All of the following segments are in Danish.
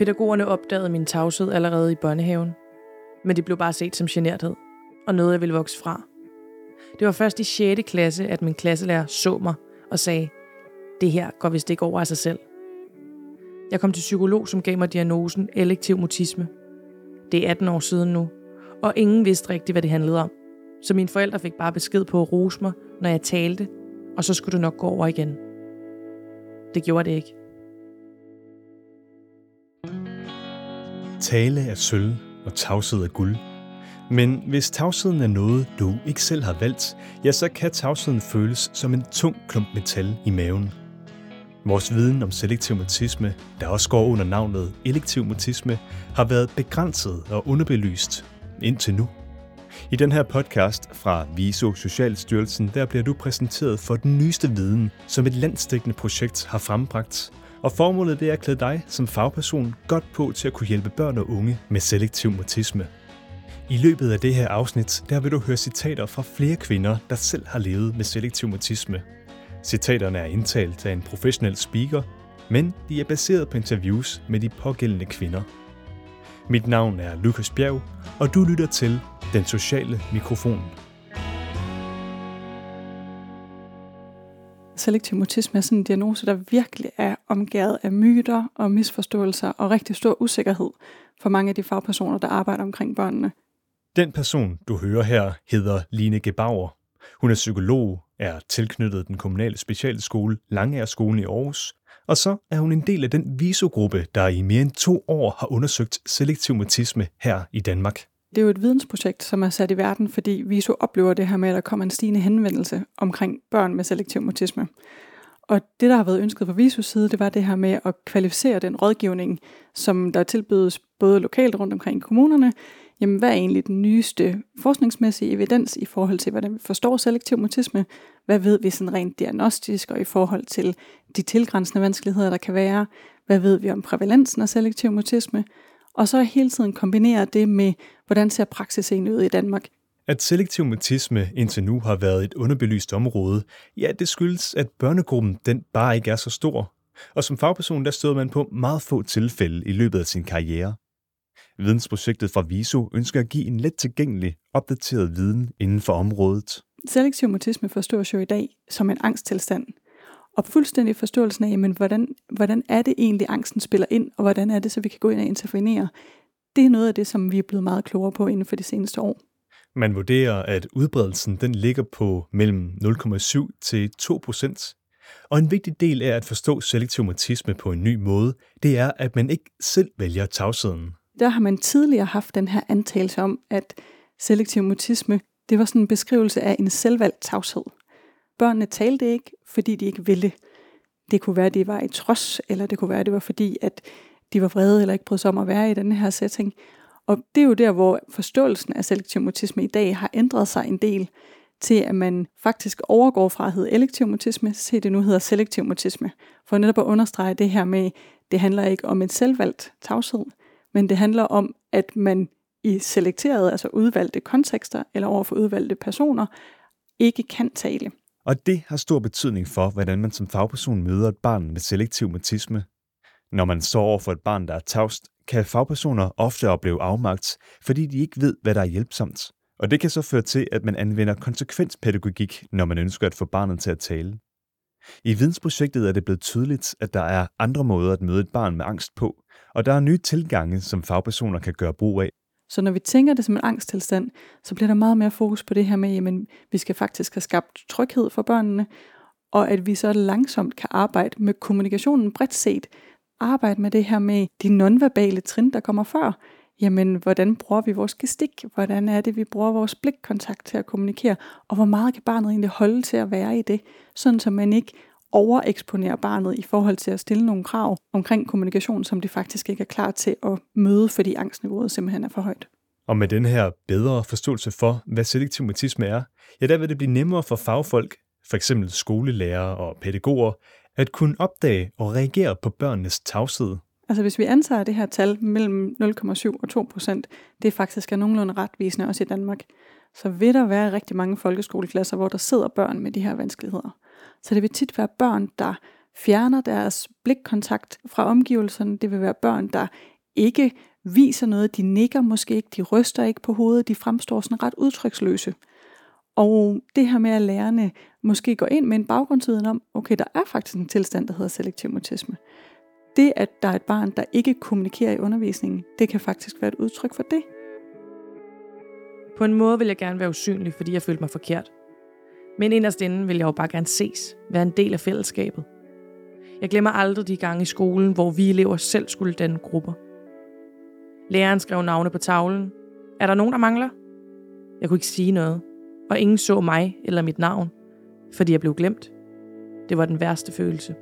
Pædagogerne opdagede min tavshed allerede i børnehaven, men det blev bare set som generthed, og noget jeg ville vokse fra. Det var først i 6. klasse, at min klasselærer så mig og sagde, det her går vist ikke over af sig selv. Jeg kom til psykolog, som gav mig diagnosen elektiv mutisme. Det er 18 år siden nu, og ingen vidste rigtigt, hvad det handlede om. Så mine forældre fik bare besked på at rose mig, når jeg talte, og så skulle det nok gå over igen. Det gjorde det ikke. Tale er sølv, og tavshed er guld. Men hvis tavsheden er noget, du ikke selv har valgt, ja, så kan tavsheden føles som en tung klump metal i maven. Vores viden om selektiv mutisme, der også går under navnet elektiv mutisme, har været begrænset og underbelyst indtil nu. I den her podcast fra VISO Socialstyrelsen, der bliver du præsenteret for den nyeste viden, som et landstækkende projekt har frembragt. Og formålet det er at klæde dig som fagperson godt på til at kunne hjælpe børn og unge med selektiv mutisme. I løbet af det her afsnit, der vil du høre citater fra flere kvinder, der selv har levet med selektiv mutisme. Citaterne er indtalt af en professionel speaker, men de er baseret på interviews med de pågældende kvinder. Mit navn er Lukas Bjerg, og du lytter til Den Sociale Mikrofon. Selektiv mutisme er sådan en diagnose, der virkelig er omgået af myter og misforståelser og rigtig stor usikkerhed for mange af de fagpersoner, der arbejder omkring børnene. Den person, du hører her, hedder Line Gebauer. Hun er psykolog, er tilknyttet den kommunale specialskole Langærskolen i Aarhus, og så er hun en del af den visogruppe, der i mere end to år har undersøgt selektiv mutisme her i Danmark. Det er jo et vidensprojekt, som er sat i verden, fordi VISO oplever det her med, at der kommer en stigende henvendelse omkring børn med selektiv mutisme. Og det, der har været ønsket fra VISOs side, det var det her med at kvalificere den rådgivning, som der tilbydes både lokalt rundt omkring i kommunerne, jamen hvad er egentlig den nyeste forskningsmæssige evidens i forhold til, hvordan vi forstår selektiv mutisme? Hvad ved vi sådan rent diagnostisk og i forhold til de tilgrænsende vanskeligheder, der kan være? Hvad ved vi om prævalensen af selektiv mutisme? Og så hele tiden kombinere det med, hvordan ser praksis egentlig ud i Danmark? At selektiv mutisme indtil nu har været et underbelyst område, ja, det skyldes, at børnegruppen den bare ikke er så stor. Og som fagperson, der støder man på meget få tilfælde i løbet af sin karriere. Vidensprojektet fra VISO ønsker at give en let tilgængelig, opdateret viden inden for området. Selektiv mutisme forstås jo i dag som en angsttilstand. Og fuldstændig forståelsen af, jamen, hvordan, hvordan er det egentlig, angsten spiller ind, og hvordan er det, så vi kan gå ind og intervenere, det er noget af det, som vi er blevet meget klogere på inden for de seneste år. Man vurderer, at udbredelsen den ligger på mellem 0,7 til 2 procent. Og en vigtig del af at forstå selektiv mutisme på en ny måde, det er, at man ikke selv vælger tavsheden der har man tidligere haft den her antagelse om, at selektiv mutisme, det var sådan en beskrivelse af en selvvalgt tavshed. Børnene talte ikke, fordi de ikke ville. Det kunne være, at de var i trods, eller det kunne være, at det var fordi, at de var vrede eller ikke brød sig om at være i den her setting. Og det er jo der, hvor forståelsen af selektiv mutisme i dag har ændret sig en del til, at man faktisk overgår fra at hedde elektiv mutisme, til det nu hedder selektiv mutisme. For netop at understrege det her med, det handler ikke om en selvvalgt tavshed, men det handler om, at man i selekterede, altså udvalgte kontekster eller overfor udvalgte personer, ikke kan tale. Og det har stor betydning for, hvordan man som fagperson møder et barn med selektiv mutisme. Når man står over for et barn, der er tavst, kan fagpersoner ofte opleve afmagt, fordi de ikke ved, hvad der er hjælpsomt. Og det kan så føre til, at man anvender konsekvenspædagogik, når man ønsker at få barnet til at tale. I vidensprojektet er det blevet tydeligt, at der er andre måder at møde et barn med angst på, og der er nye tilgange, som fagpersoner kan gøre brug af. Så når vi tænker det som en angsttilstand, så bliver der meget mere fokus på det her med, at vi skal faktisk have skabt tryghed for børnene, og at vi så langsomt kan arbejde med kommunikationen bredt set. Arbejde med det her med de nonverbale trin, der kommer før. Jamen, hvordan bruger vi vores gestik? Hvordan er det, vi bruger vores blikkontakt til at kommunikere? Og hvor meget kan barnet egentlig holde til at være i det? Sådan, så man ikke overeksponere barnet i forhold til at stille nogle krav omkring kommunikation, som de faktisk ikke er klar til at møde, fordi angstniveauet simpelthen er for højt. Og med den her bedre forståelse for, hvad selektiv mutisme er, ja, der vil det blive nemmere for fagfolk, f.eks. skolelærere og pædagoger, at kunne opdage og reagere på børnenes tavshed. Altså hvis vi antager det her tal mellem 0,7 og 2 procent, det faktisk er nogenlunde retvisende også i Danmark, så vil der være rigtig mange folkeskoleklasser, hvor der sidder børn med de her vanskeligheder. Så det vil tit være børn, der fjerner deres blikkontakt fra omgivelserne. Det vil være børn, der ikke viser noget. De nikker måske ikke, de ryster ikke på hovedet, de fremstår sådan ret udtryksløse. Og det her med, at lærerne måske går ind med en baggrundsviden om, okay, der er faktisk en tilstand, der hedder selektiv mutisme. Det, at der er et barn, der ikke kommunikerer i undervisningen, det kan faktisk være et udtryk for det. På en måde vil jeg gerne være usynlig, fordi jeg følte mig forkert. Men inderst inden vil jeg jo bare gerne ses, være en del af fællesskabet. Jeg glemmer aldrig de gange i skolen, hvor vi elever selv skulle danne grupper. Læreren skrev navne på tavlen. Er der nogen, der mangler? Jeg kunne ikke sige noget, og ingen så mig eller mit navn, fordi jeg blev glemt. Det var den værste følelse.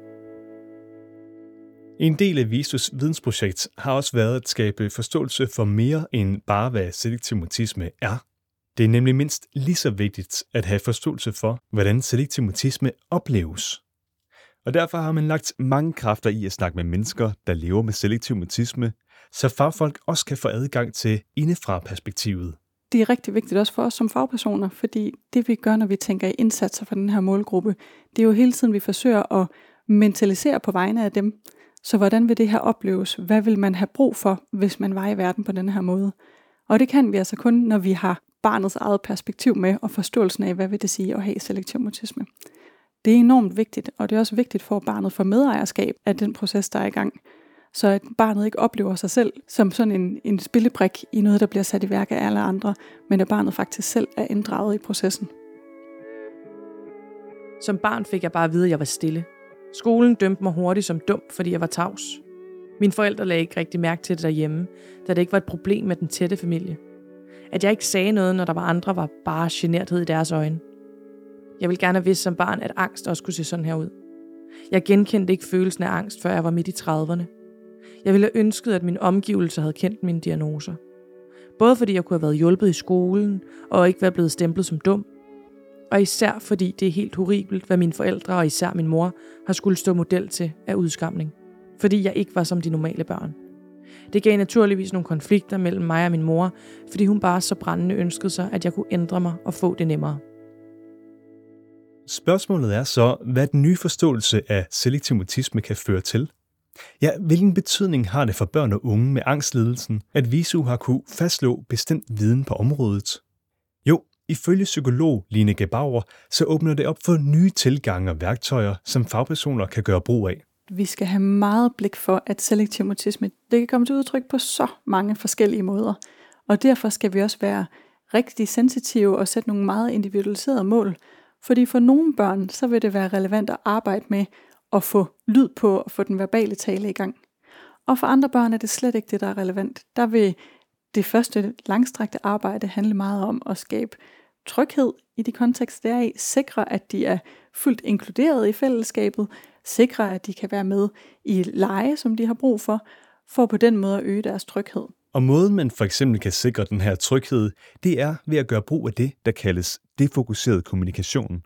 En del af Visus vidensprojekt har også været at skabe forståelse for mere end bare, hvad selektiv mutisme er. Det er nemlig mindst lige så vigtigt at have forståelse for, hvordan selektiv mutisme opleves. Og derfor har man lagt mange kræfter i at snakke med mennesker, der lever med selektiv mutisme, så fagfolk også kan få adgang til indefra-perspektivet. Det er rigtig vigtigt også for os som fagpersoner, fordi det vi gør, når vi tænker i indsatser for den her målgruppe, det er jo hele tiden, vi forsøger at mentalisere på vegne af dem. Så hvordan vil det her opleves? Hvad vil man have brug for, hvis man var i verden på den her måde? Og det kan vi altså kun, når vi har barnets eget perspektiv med og forståelsen af, hvad vil det sige at have selektiv mutisme. Det er enormt vigtigt, og det er også vigtigt for, at barnet får medejerskab af den proces, der er i gang. Så at barnet ikke oplever sig selv som sådan en, en spillebrik i noget, der bliver sat i værk af alle andre, men at barnet faktisk selv er inddraget i processen. Som barn fik jeg bare at vide, at jeg var stille. Skolen dømte mig hurtigt som dum, fordi jeg var tavs. Mine forældre lagde ikke rigtig mærke til det derhjemme, da det ikke var et problem med den tætte familie. At jeg ikke sagde noget, når der var andre, var bare generthed i deres øjne. Jeg ville gerne have vidst som barn, at angst også kunne se sådan her ud. Jeg genkendte ikke følelsen af angst, før jeg var midt i 30'erne. Jeg ville have ønsket, at min omgivelse havde kendt mine diagnoser. Både fordi jeg kunne have været hjulpet i skolen, og ikke være blevet stemplet som dum, og især fordi det er helt horribelt, hvad mine forældre og især min mor har skulle stå model til af udskamning. Fordi jeg ikke var som de normale børn. Det gav naturligvis nogle konflikter mellem mig og min mor, fordi hun bare så brændende ønskede sig, at jeg kunne ændre mig og få det nemmere. Spørgsmålet er så, hvad den nye forståelse af selektiv mutisme kan føre til. Ja, hvilken betydning har det for børn og unge med angstledelsen, at VISU har kunne fastslå bestemt viden på området? Jo, ifølge psykolog Line Gebauer, så åbner det op for nye tilgange og værktøjer, som fagpersoner kan gøre brug af. Vi skal have meget blik for, at selektiv mutisme det kan komme til udtryk på så mange forskellige måder. Og derfor skal vi også være rigtig sensitive og sætte nogle meget individualiserede mål. Fordi for nogle børn, så vil det være relevant at arbejde med at få lyd på og få den verbale tale i gang. Og for andre børn er det slet ikke det, der er relevant. Der vil det første langstrakte arbejde handle meget om at skabe tryghed i de kontekster, der er i, sikre, at de er fuldt inkluderet i fællesskabet, sikre, at de kan være med i lege, som de har brug for, for på den måde at øge deres tryghed. Og måden man for eksempel kan sikre den her tryghed, det er ved at gøre brug af det, der kaldes defokuseret kommunikation.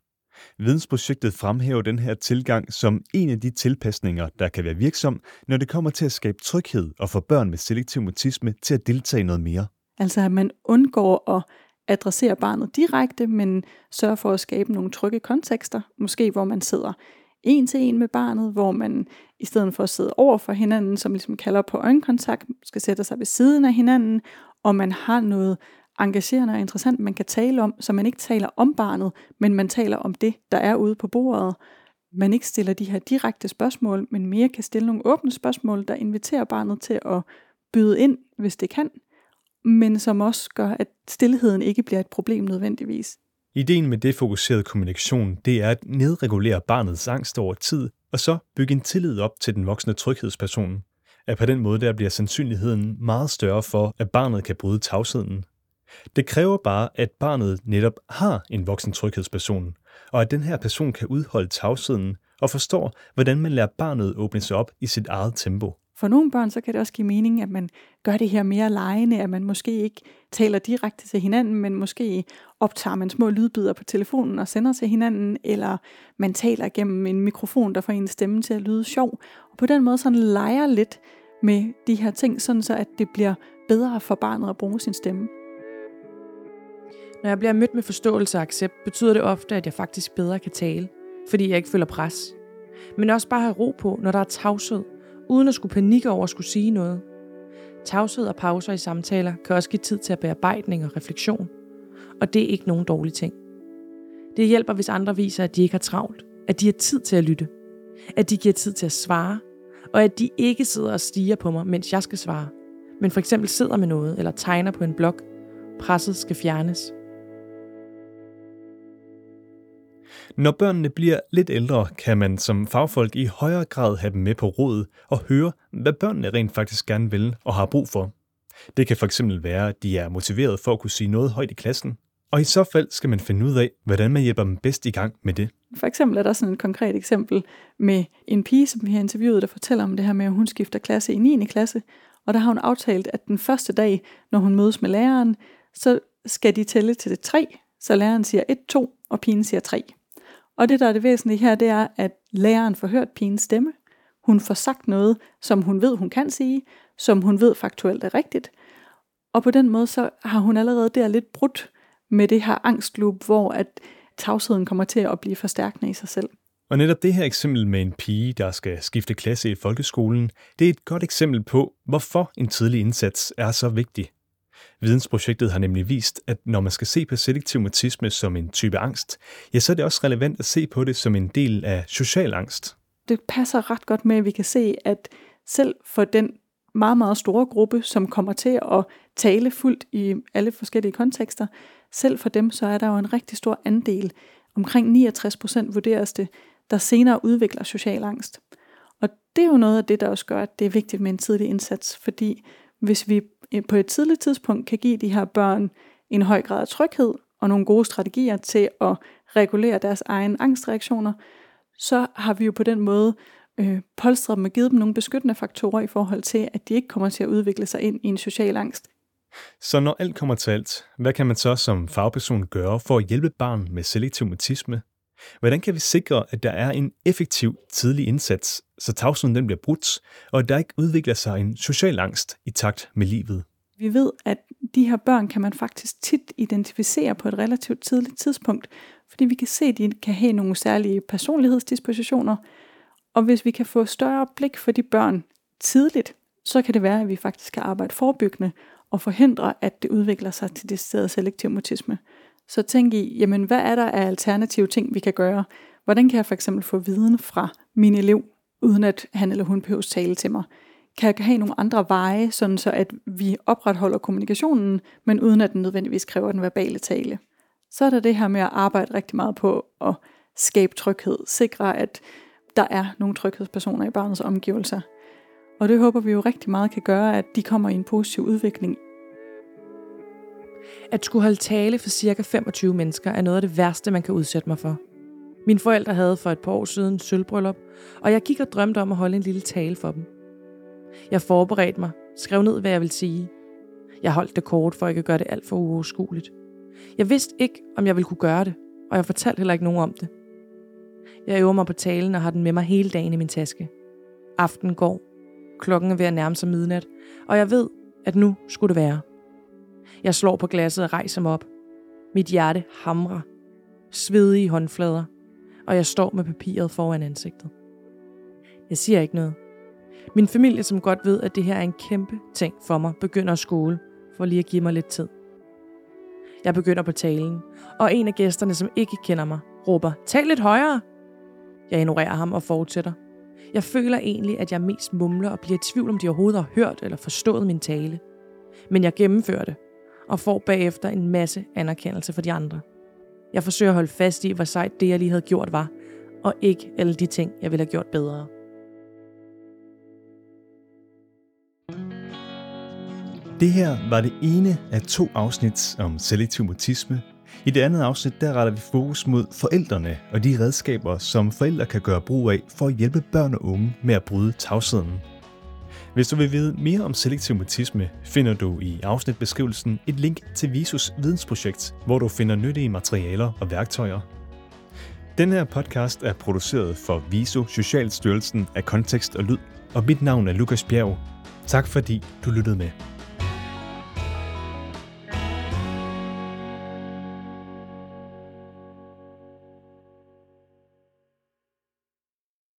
Vidensprojektet fremhæver den her tilgang som en af de tilpasninger, der kan være virksom, når det kommer til at skabe tryghed og få børn med selektiv mutisme til at deltage noget mere. Altså at man undgår at adressere barnet direkte, men sørger for at skabe nogle trygge kontekster, måske hvor man sidder en til en med barnet, hvor man i stedet for at sidde over for hinanden, som ligesom kalder på øjenkontakt, skal sætte sig ved siden af hinanden, og man har noget engagerende og interessant, man kan tale om, så man ikke taler om barnet, men man taler om det, der er ude på bordet. Man ikke stiller de her direkte spørgsmål, men mere kan stille nogle åbne spørgsmål, der inviterer barnet til at byde ind, hvis det kan, men som også gør, at stillheden ikke bliver et problem nødvendigvis. Ideen med det fokuserede kommunikation, det er at nedregulere barnets angst over tid, og så bygge en tillid op til den voksne tryghedsperson. At på den måde der bliver sandsynligheden meget større for, at barnet kan bryde tavsheden. Det kræver bare, at barnet netop har en voksen tryghedsperson, og at den her person kan udholde tavsheden og forstår, hvordan man lærer barnet åbne sig op i sit eget tempo. For nogle børn, så kan det også give mening, at man gør det her mere lejende, at man måske ikke taler direkte til hinanden, men måske optager man små lydbider på telefonen og sender til hinanden, eller man taler gennem en mikrofon, der får en stemme til at lyde sjov. Og på den måde sådan leger lidt med de her ting, sådan så at det bliver bedre for barnet at bruge sin stemme. Når jeg bliver mødt med forståelse og accept, betyder det ofte, at jeg faktisk bedre kan tale, fordi jeg ikke føler pres. Men også bare have ro på, når der er tavshed, uden at skulle panikke over at skulle sige noget. Tavshed og pauser i samtaler kan også give tid til at bearbejdning og refleksion. Og det er ikke nogen dårlig ting. Det hjælper, hvis andre viser, at de ikke har travlt, at de har tid til at lytte, at de giver tid til at svare, og at de ikke sidder og stiger på mig, mens jeg skal svare, men for eksempel sidder med noget eller tegner på en blok. Presset skal fjernes. Når børnene bliver lidt ældre, kan man som fagfolk i højere grad have dem med på råd og høre, hvad børnene rent faktisk gerne vil og har brug for. Det kan fx være, at de er motiveret for at kunne sige noget højt i klassen, og i så fald skal man finde ud af, hvordan man hjælper dem bedst i gang med det. For eksempel er der sådan et konkret eksempel med en pige, som vi har interviewet, der fortæller om det her med, at hun skifter klasse i 9. klasse, og der har hun aftalt, at den første dag, når hun mødes med læreren, så skal de tælle til det 3, så læreren siger 1, 2, og pigen siger 3. Og det, der er det væsentlige her, det er, at læreren får hørt pigens stemme. Hun får sagt noget, som hun ved, hun kan sige, som hun ved faktuelt er rigtigt. Og på den måde, så har hun allerede der lidt brudt med det her angstloop, hvor at tavsheden kommer til at blive forstærkende i sig selv. Og netop det her eksempel med en pige, der skal skifte klasse i folkeskolen, det er et godt eksempel på, hvorfor en tidlig indsats er så vigtig. Vidensprojektet har nemlig vist, at når man skal se på selektiv mutisme som en type angst, ja, så er det også relevant at se på det som en del af social angst. Det passer ret godt med, at vi kan se, at selv for den meget, meget store gruppe, som kommer til at tale fuldt i alle forskellige kontekster, selv for dem, så er der jo en rigtig stor andel, omkring 69 procent vurderes det, der senere udvikler social angst. Og det er jo noget af det, der også gør, at det er vigtigt med en tidlig indsats, fordi hvis vi på et tidligt tidspunkt kan give de her børn en høj grad af tryghed og nogle gode strategier til at regulere deres egne angstreaktioner, så har vi jo på den måde øh, polstret dem og givet dem nogle beskyttende faktorer i forhold til, at de ikke kommer til at udvikle sig ind i en social angst. Så når alt kommer til alt, hvad kan man så som fagperson gøre for at hjælpe barn med selektiv mutisme? Hvordan kan vi sikre, at der er en effektiv tidlig indsats, så tavsheden den bliver brudt, og at der ikke udvikler sig en social angst i takt med livet? Vi ved, at de her børn kan man faktisk tit identificere på et relativt tidligt tidspunkt, fordi vi kan se, at de kan have nogle særlige personlighedsdispositioner, og hvis vi kan få større blik for de børn tidligt, så kan det være, at vi faktisk kan arbejde forebyggende og forhindre, at det udvikler sig til det sted selektiv mutisme. Så tænk i, jamen hvad er der af alternative ting, vi kan gøre? Hvordan kan jeg for eksempel få viden fra min elev, uden at han eller hun behøver tale til mig? Kan jeg have nogle andre veje, sådan så at vi opretholder kommunikationen, men uden at den nødvendigvis kræver den verbale tale? Så er der det her med at arbejde rigtig meget på at skabe tryghed, sikre at der er nogle tryghedspersoner i barnets omgivelser. Og det håber vi jo rigtig meget kan gøre, at de kommer i en positiv udvikling. At skulle holde tale for cirka 25 mennesker er noget af det værste, man kan udsætte mig for. Mine forældre havde for et par år siden sølvbryllup, og jeg gik og drømte om at holde en lille tale for dem. Jeg forberedte mig, skrev ned, hvad jeg ville sige. Jeg holdt det kort, for ikke at gøre det alt for uoverskueligt. Jeg vidste ikke, om jeg ville kunne gøre det, og jeg fortalte heller ikke nogen om det. Jeg øver mig på talen og har den med mig hele dagen i min taske. Aften går. Klokken er ved at nærme sig midnat, og jeg ved, at nu skulle det være. Jeg slår på glasset og rejser mig op. Mit hjerte hamrer. Svedige håndflader. Og jeg står med papiret foran ansigtet. Jeg siger ikke noget. Min familie, som godt ved, at det her er en kæmpe ting for mig, begynder at skole, for lige at give mig lidt tid. Jeg begynder på talen, og en af gæsterne, som ikke kender mig, råber, tal lidt højere. Jeg ignorerer ham og fortsætter. Jeg føler egentlig, at jeg mest mumler og bliver i tvivl, om de overhovedet har hørt eller forstået min tale. Men jeg gennemfører det, og får bagefter en masse anerkendelse for de andre. Jeg forsøger at holde fast i, hvor sejt det, jeg lige havde gjort, var, og ikke alle de ting, jeg ville have gjort bedre. Det her var det ene af to afsnit om selektiv mutisme. I det andet afsnit, der retter vi fokus mod forældrene og de redskaber, som forældre kan gøre brug af for at hjælpe børn og unge med at bryde tavsheden. Hvis du vil vide mere om selektiv mutisme, finder du i afsnitbeskrivelsen et link til Visus vidensprojekt, hvor du finder nyttige materialer og værktøjer. Den her podcast er produceret for Viso Socialstyrelsen af Kontekst og Lyd, og mit navn er Lukas Bjerg. Tak fordi du lyttede med.